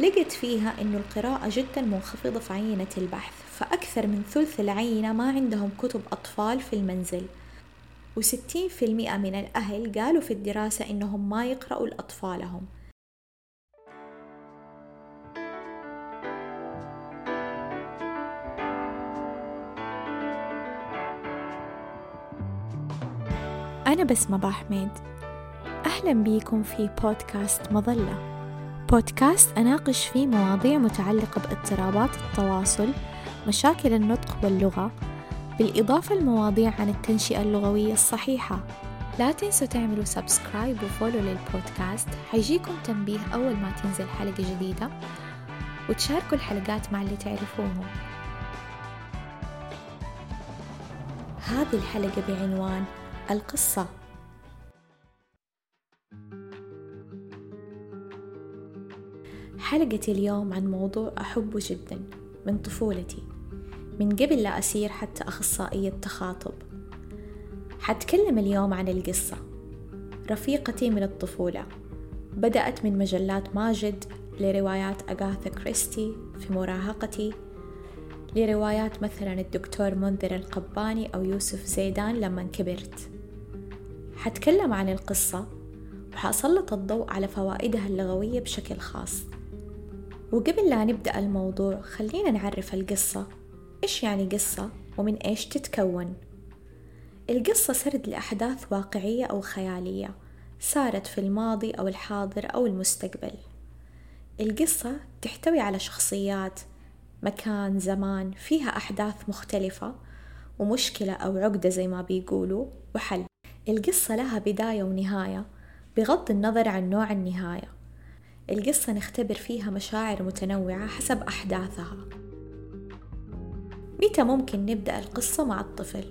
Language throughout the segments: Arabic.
لقت فيها أن القراءة جدا منخفضة في عينة البحث فأكثر من ثلث العينة ما عندهم كتب أطفال في المنزل. وستين في المئة من الأهل قالوا في الدراسة إنهم ما يقرأوا لأطفالهم. أنا بسمة حميد أهلا بيكم في بودكاست مظلة. بودكاست أناقش فيه مواضيع متعلقة باضطرابات التواصل مشاكل النطق واللغة بالإضافة لمواضيع عن التنشئة اللغوية الصحيحة. لا تنسوا تعملوا سبسكرايب وفولو للبودكاست حيجيكم تنبيه أول ما تنزل حلقة جديدة وتشاركوا الحلقات مع اللي تعرفوهم. هذه الحلقة بعنوان القصة. حلقة اليوم عن موضوع أحبه جدا من طفولتي من قبل لا أصير حتى أخصائية تخاطب. حتكلم اليوم عن القصة. رفيقتي من الطفولة. بدأت من مجلات ماجد لروايات أغاثا كريستي في مراهقتي لروايات مثلا الدكتور منذر القباني أو يوسف زيدان لما كبرت حتكلم عن القصة وحأسلط الضوء على فوائدها اللغوية بشكل خاص. وقبل لا نبدأ الموضوع خلينا نعرف القصة. إيش يعني قصة؟ ومن إيش تتكون؟ القصة سرد لأحداث واقعية أو خيالية صارت في الماضي أو الحاضر أو المستقبل. القصة تحتوي على شخصيات مكان زمان فيها أحداث مختلفة ومشكلة أو عقدة زي ما بيقولوا وحل. القصة لها بداية ونهاية بغض النظر عن نوع النهاية. القصة نختبر فيها مشاعر متنوعة حسب أحداثها. متى ممكن نبدأ القصة مع الطفل؟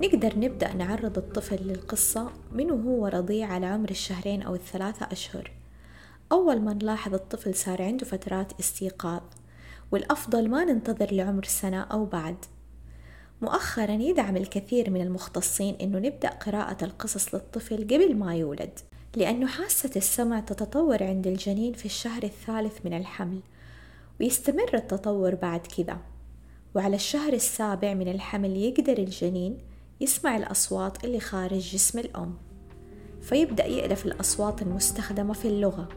نقدر نبدأ نعرض الطفل للقصة من وهو رضيع على عمر الشهرين أو الثلاثة أشهر. أول ما نلاحظ الطفل صار عنده فترات استيقاظ والأفضل ما ننتظر لعمر سنة أو بعد. مؤخرا يدعم الكثير من المختصين أنه نبدأ قراءة القصص للطفل قبل ما يولد. لأنه حاسة السمع تتطور عند الجنين في الشهر الثالث من الحمل ويستمر التطور بعد كذا. وعلى الشهر السابع من الحمل يقدر الجنين يسمع الأصوات اللي خارج جسم الأم فيبدأ يألف الأصوات المستخدمة في اللغة.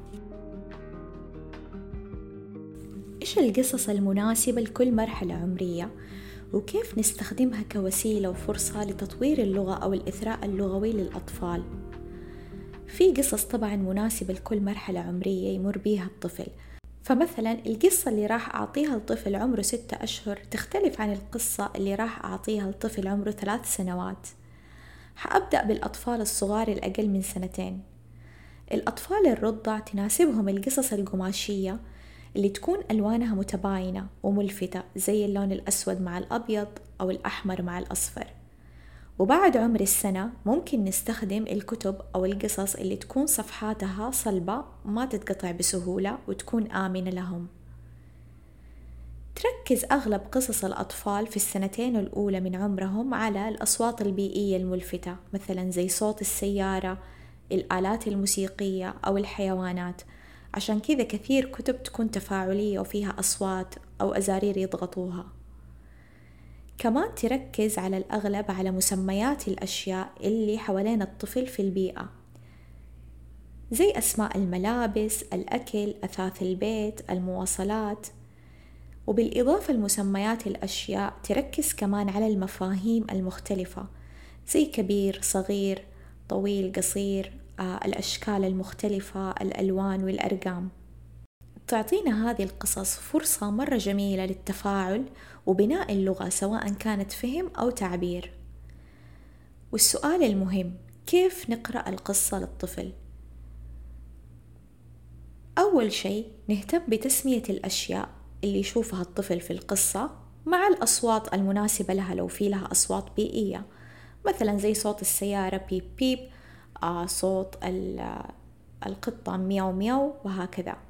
إيش القصص المناسبة لكل مرحلة عمرية؟ وكيف نستخدمها كوسيلة وفرصة لتطوير اللغة أو الإثراء اللغوي للأطفال؟ في قصص طبعا مناسبة لكل مرحلة عمرية يمر بيها الطفل. فمثلا القصة اللي راح أعطيها لطفل عمره ستة أشهر تختلف عن القصة اللي راح أعطيها لطفل عمره ثلاث سنوات. حأبدأ بالأطفال الصغار الأقل من سنتين. الأطفال الرضع تناسبهم القصص القماشية اللي تكون ألوانها متباينة وملفتة زي اللون الأسود مع الأبيض أو الأحمر مع الأصفر. وبعد عمر السنة ممكن نستخدم الكتب أو القصص اللي تكون صفحاتها صلبة ما تتقطع بسهولة وتكون آمنة لهم. تركز أغلب قصص الأطفال في السنتين الأولى من عمرهم على الأصوات البيئية الملفتة مثلا زي صوت السيارة الآلات الموسيقية أو الحيوانات. عشان كذا كثير كتب تكون تفاعلية وفيها أصوات أو أزارير يضغطوها. كمان تركز على الأغلب على مسميات الأشياء اللي حوالين الطفل في البيئة زي أسماء الملابس، الأكل، أثاث البيت، المواصلات. وبالإضافة لمسميات الأشياء تركز كمان على المفاهيم المختلفة زي كبير، صغير، طويل، قصير، آه، الأشكال المختلفة، الألوان والأرقام. تعطينا هذه القصص فرصة مرة جميلة للتفاعل وبناء اللغة سواء كانت فهم أو تعبير. والسؤال المهم كيف نقرأ القصة للطفل؟ أول شيء نهتم بتسمية الأشياء اللي يشوفها الطفل في القصة مع الأصوات المناسبة لها لو في لها أصوات بيئية. مثلا زي صوت السيارة بيب بيب آه صوت القطة مياو مياو وهكذا.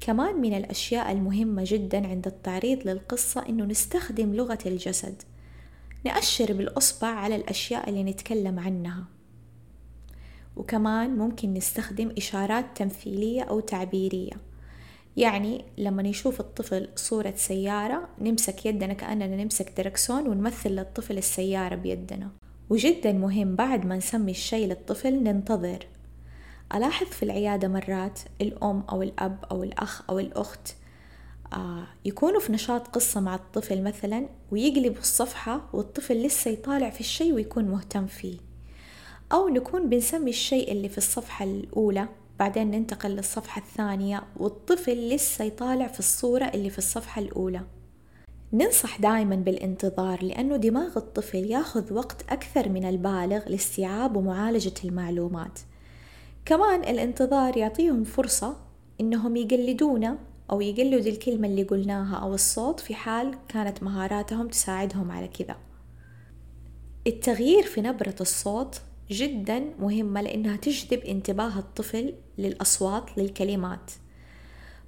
كمان من الأشياء المهمة جدا عند التعريض للقصة إنه نستخدم لغة الجسد. نأشر بالأصبع على الأشياء اللي نتكلم عنها. وكمان ممكن نستخدم إشارات تمثيلية أو تعبيرية. يعني لما نشوف الطفل صورة سيارة نمسك يدنا كأننا نمسك دركسون ونمثل للطفل السيارة بيدنا. وجدا مهم بعد ما نسمي الشيء للطفل ننتظر. ألاحظ في العيادة مرات الأم أو الأب أو الأخ أو الأخت آه يكونوا في نشاط قصة مع الطفل مثلا ويقلبوا الصفحة والطفل لسه يطالع في الشيء ويكون مهتم فيه. أو نكون بنسمي الشيء اللي في الصفحة الأولى بعدين ننتقل للصفحة الثانية والطفل لسه يطالع في الصورة اللي في الصفحة الأولى. ننصح دائما بالانتظار لأنه دماغ الطفل ياخذ وقت أكثر من البالغ لاستيعاب ومعالجة المعلومات. كمان الانتظار يعطيهم فرصة إنهم يقلدونا أو يقلدوا الكلمة اللي قلناها أو الصوت في حال كانت مهاراتهم تساعدهم على كذا. التغيير في نبرة الصوت جدا مهمة لأنها تجذب انتباه الطفل للأصوات للكلمات.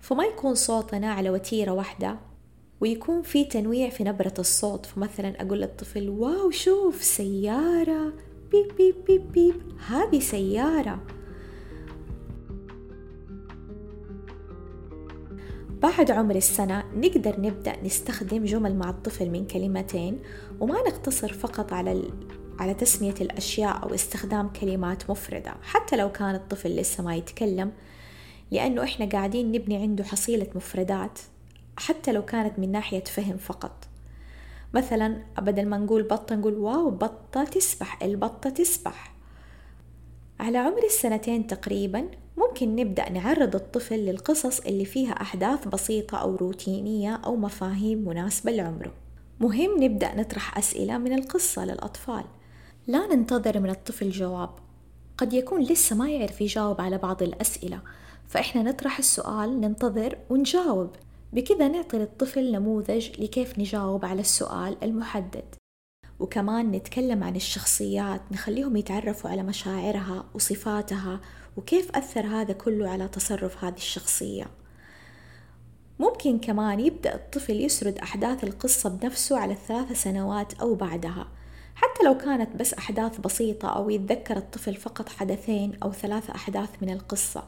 فما يكون صوتنا على وتيرة واحدة ويكون في تنويع في نبرة الصوت. فمثلا أقول للطفل واو شوف سيارة. بيب بيب بيب بيب. هذه سيارة. بعد عمر السنة نقدر نبدأ نستخدم جمل مع الطفل من كلمتين وما نقتصر فقط على على تسمية الأشياء أو استخدام كلمات مفردة حتى لو كان الطفل لسه ما يتكلم لأنه إحنا قاعدين نبني عنده حصيلة مفردات حتى لو كانت من ناحية فهم فقط. مثلا بدل ما نقول بطة نقول واو بطة تسبح البطة تسبح. على عمر السنتين تقريبا ممكن نبدأ نعرض الطفل للقصص اللي فيها أحداث بسيطة أو روتينية أو مفاهيم مناسبة لعمره. مهم نبدأ نطرح أسئلة من القصة للأطفال. لا ننتظر من الطفل جواب. قد يكون لسه ما يعرف يجاوب على بعض الأسئلة. فإحنا نطرح السؤال ننتظر ونجاوب. بكذا نعطي للطفل نموذج لكيف نجاوب على السؤال المحدد. وكمان نتكلم عن الشخصيات نخليهم يتعرفوا على مشاعرها وصفاتها وكيف أثر هذا كله على تصرف هذه الشخصية. ممكن كمان يبدأ الطفل يسرد أحداث القصة بنفسه على الثلاث سنوات أو بعدها. حتى لو كانت بس أحداث بسيطة أو يتذكر الطفل فقط حدثين أو ثلاث أحداث من القصة.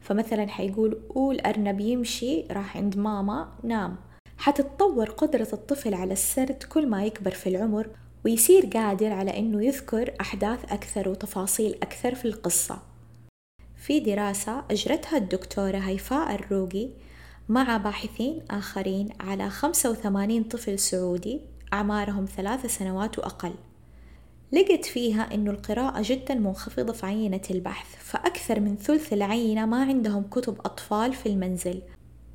فمثلا حيقول قول أرنب يمشي راح عند ماما نام. حتتطور قدرة الطفل على السرد كل ما يكبر في العمر ويصير قادر على أنه يذكر أحداث أكثر وتفاصيل أكثر في القصة. في دراسة أجرتها الدكتورة هيفاء الروقي مع باحثين آخرين على 85 طفل سعودي أعمارهم ثلاث سنوات وأقل. لقت فيها أنه القراءة جدا منخفضة في عينة البحث فأكثر من ثلث العينة ما عندهم كتب أطفال في المنزل.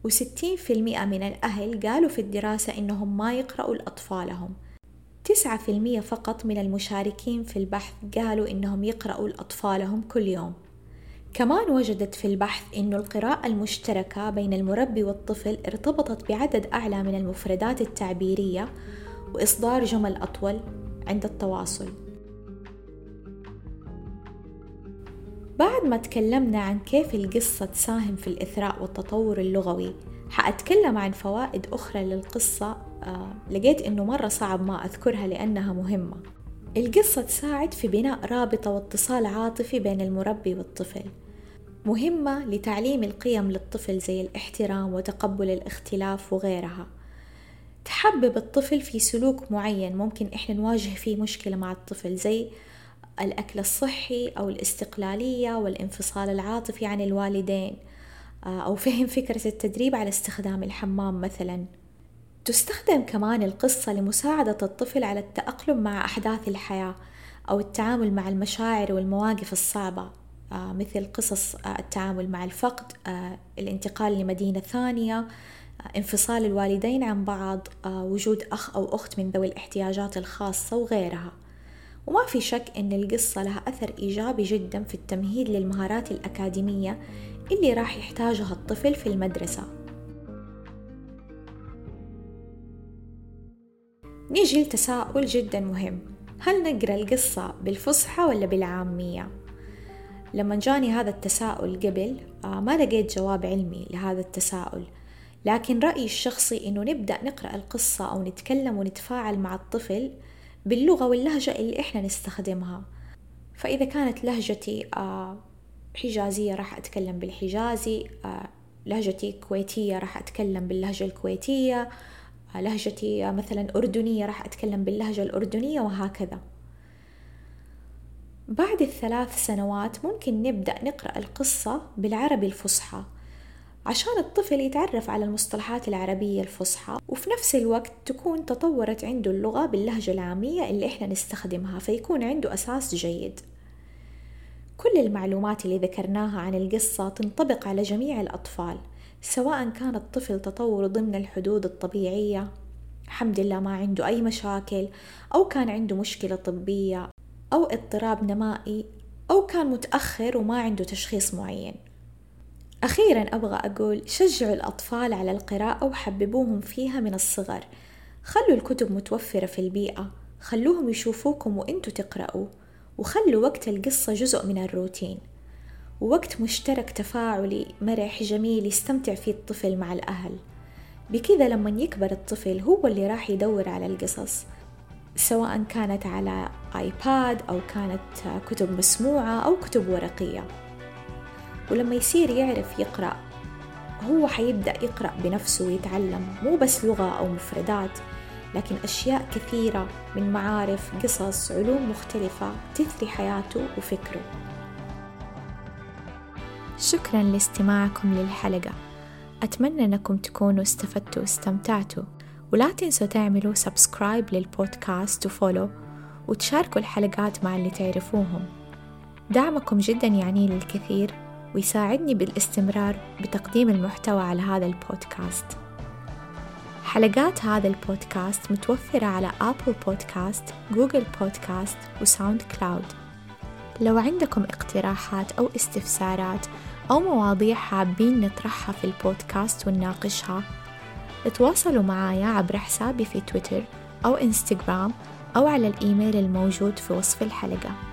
وستين في المئة من الأهل قالوا في الدراسة إنهم ما يقرأوا لأطفالهم. تسعة في المية فقط من المشاركين في البحث قالوا إنهم يقرأوا لأطفالهم كل يوم. كمان وجدت في البحث أن القراءة المشتركة بين المربي والطفل ارتبطت بعدد أعلى من المفردات التعبيرية وإصدار جمل أطول عند التواصل. بعد ما تكلمنا عن كيف القصة تساهم في الإثراء والتطور اللغوي حأتكلم عن فوائد أخرى للقصة لقيت إنه مرة صعب ما أذكرها لأنها مهمة. القصة تساعد في بناء رابطة واتصال عاطفي بين المربي والطفل. مهمة لتعليم القيم للطفل زي الاحترام وتقبل الاختلاف وغيرها. تحبب الطفل في سلوك معين ممكن إحنا نواجه فيه مشكلة مع الطفل زي الأكل الصحي أو الاستقلالية والانفصال العاطفي عن الوالدين آه، أو فهم فكرة التدريب على استخدام الحمام مثلا. تستخدم كمان القصة لمساعدة الطفل على التأقلم مع أحداث الحياة أو التعامل مع المشاعر والمواقف الصعبة. آه، مثل قصص آه، التعامل مع الفقد الانتقال لمدينة ثانية انفصال الوالدين عن بعض وجود أخ أو أخت من ذوي الاحتياجات الخاصة وغيرها. وما في شك أن القصة لها أثر إيجابي جدا في التمهيد للمهارات الأكاديمية اللي راح يحتاجها الطفل في المدرسة. نيجي لتساؤل جدا مهم. هل نقرأ القصة بالفصحى ولا بالعامية؟ لما جاني هذا التساؤل قبل آه، ما لقيت جواب علمي لهذا التساؤل. لكن رأيي الشخصي إنه نبدأ نقرأ القصة أو نتكلم ونتفاعل مع الطفل باللغة واللهجة اللي إحنا نستخدمها. فإذا كانت لهجتي آه، حجازية راح أتكلم بالحجازي آه، لهجتي كويتية راح أتكلم باللهجة الكويتية لهجتي مثلا أردنية راح أتكلم باللهجة الأردنية وهكذا. بعد الثلاث سنوات ممكن نبدأ نقرأ القصة بالعربي الفصحى عشان الطفل يتعرف على المصطلحات العربية الفصحى وفي نفس الوقت تكون تطورت عنده اللغة باللهجة العامية اللي إحنا نستخدمها فيكون عنده أساس جيد. كل المعلومات اللي ذكرناها عن القصة تنطبق على جميع الأطفال. سواء كان الطفل تطور ضمن الحدود الطبيعية الحمد لله ما عنده أي مشاكل أو كان عنده مشكلة طبية أو اضطراب نمائي أو كان متأخر وما عنده تشخيص معين. أخيرا أبغى أقول شجعوا الأطفال على القراءة وحببوهم فيها من الصغر. خلوا الكتب متوفرة في البيئة خلوهم يشوفوكم وإنتوا تقرأوا وخلوا وقت القصة جزء من الروتين. ووقت مشترك تفاعلي مرح جميل يستمتع فيه الطفل مع الأهل. بكذا لما يكبر الطفل هو اللي راح يدور على القصص سواء كانت على آيباد أو كانت كتب مسموعة أو كتب ورقية. ولما يصير يعرف يقرأ هو حيبدأ يقرأ بنفسه ويتعلم مو بس لغة أو مفردات لكن أشياء كثيرة من معارف قصص علوم مختلفة تثري حياته وفكره. شكرا لاستماعكم للحلقة. أتمنى أنكم تكونوا استفدتوا واستمتعتوا. ولا تنسوا تعملوا سبسكرايب للبودكاست وفولو وتشاركوا الحلقات مع اللي تعرفوهم. دعمكم جدا يعني للكثير ويساعدني بالاستمرار بتقديم المحتوى على هذا البودكاست. حلقات هذا البودكاست متوفرة على أبل بودكاست، جوجل بودكاست وساوند كلاود لو عندكم اقتراحات أو استفسارات أو مواضيع حابين نطرحها في البودكاست ونناقشها. تواصلوا معايا عبر حسابي في تويتر أو إنستغرام أو على الإيميل الموجود في وصف الحلقة.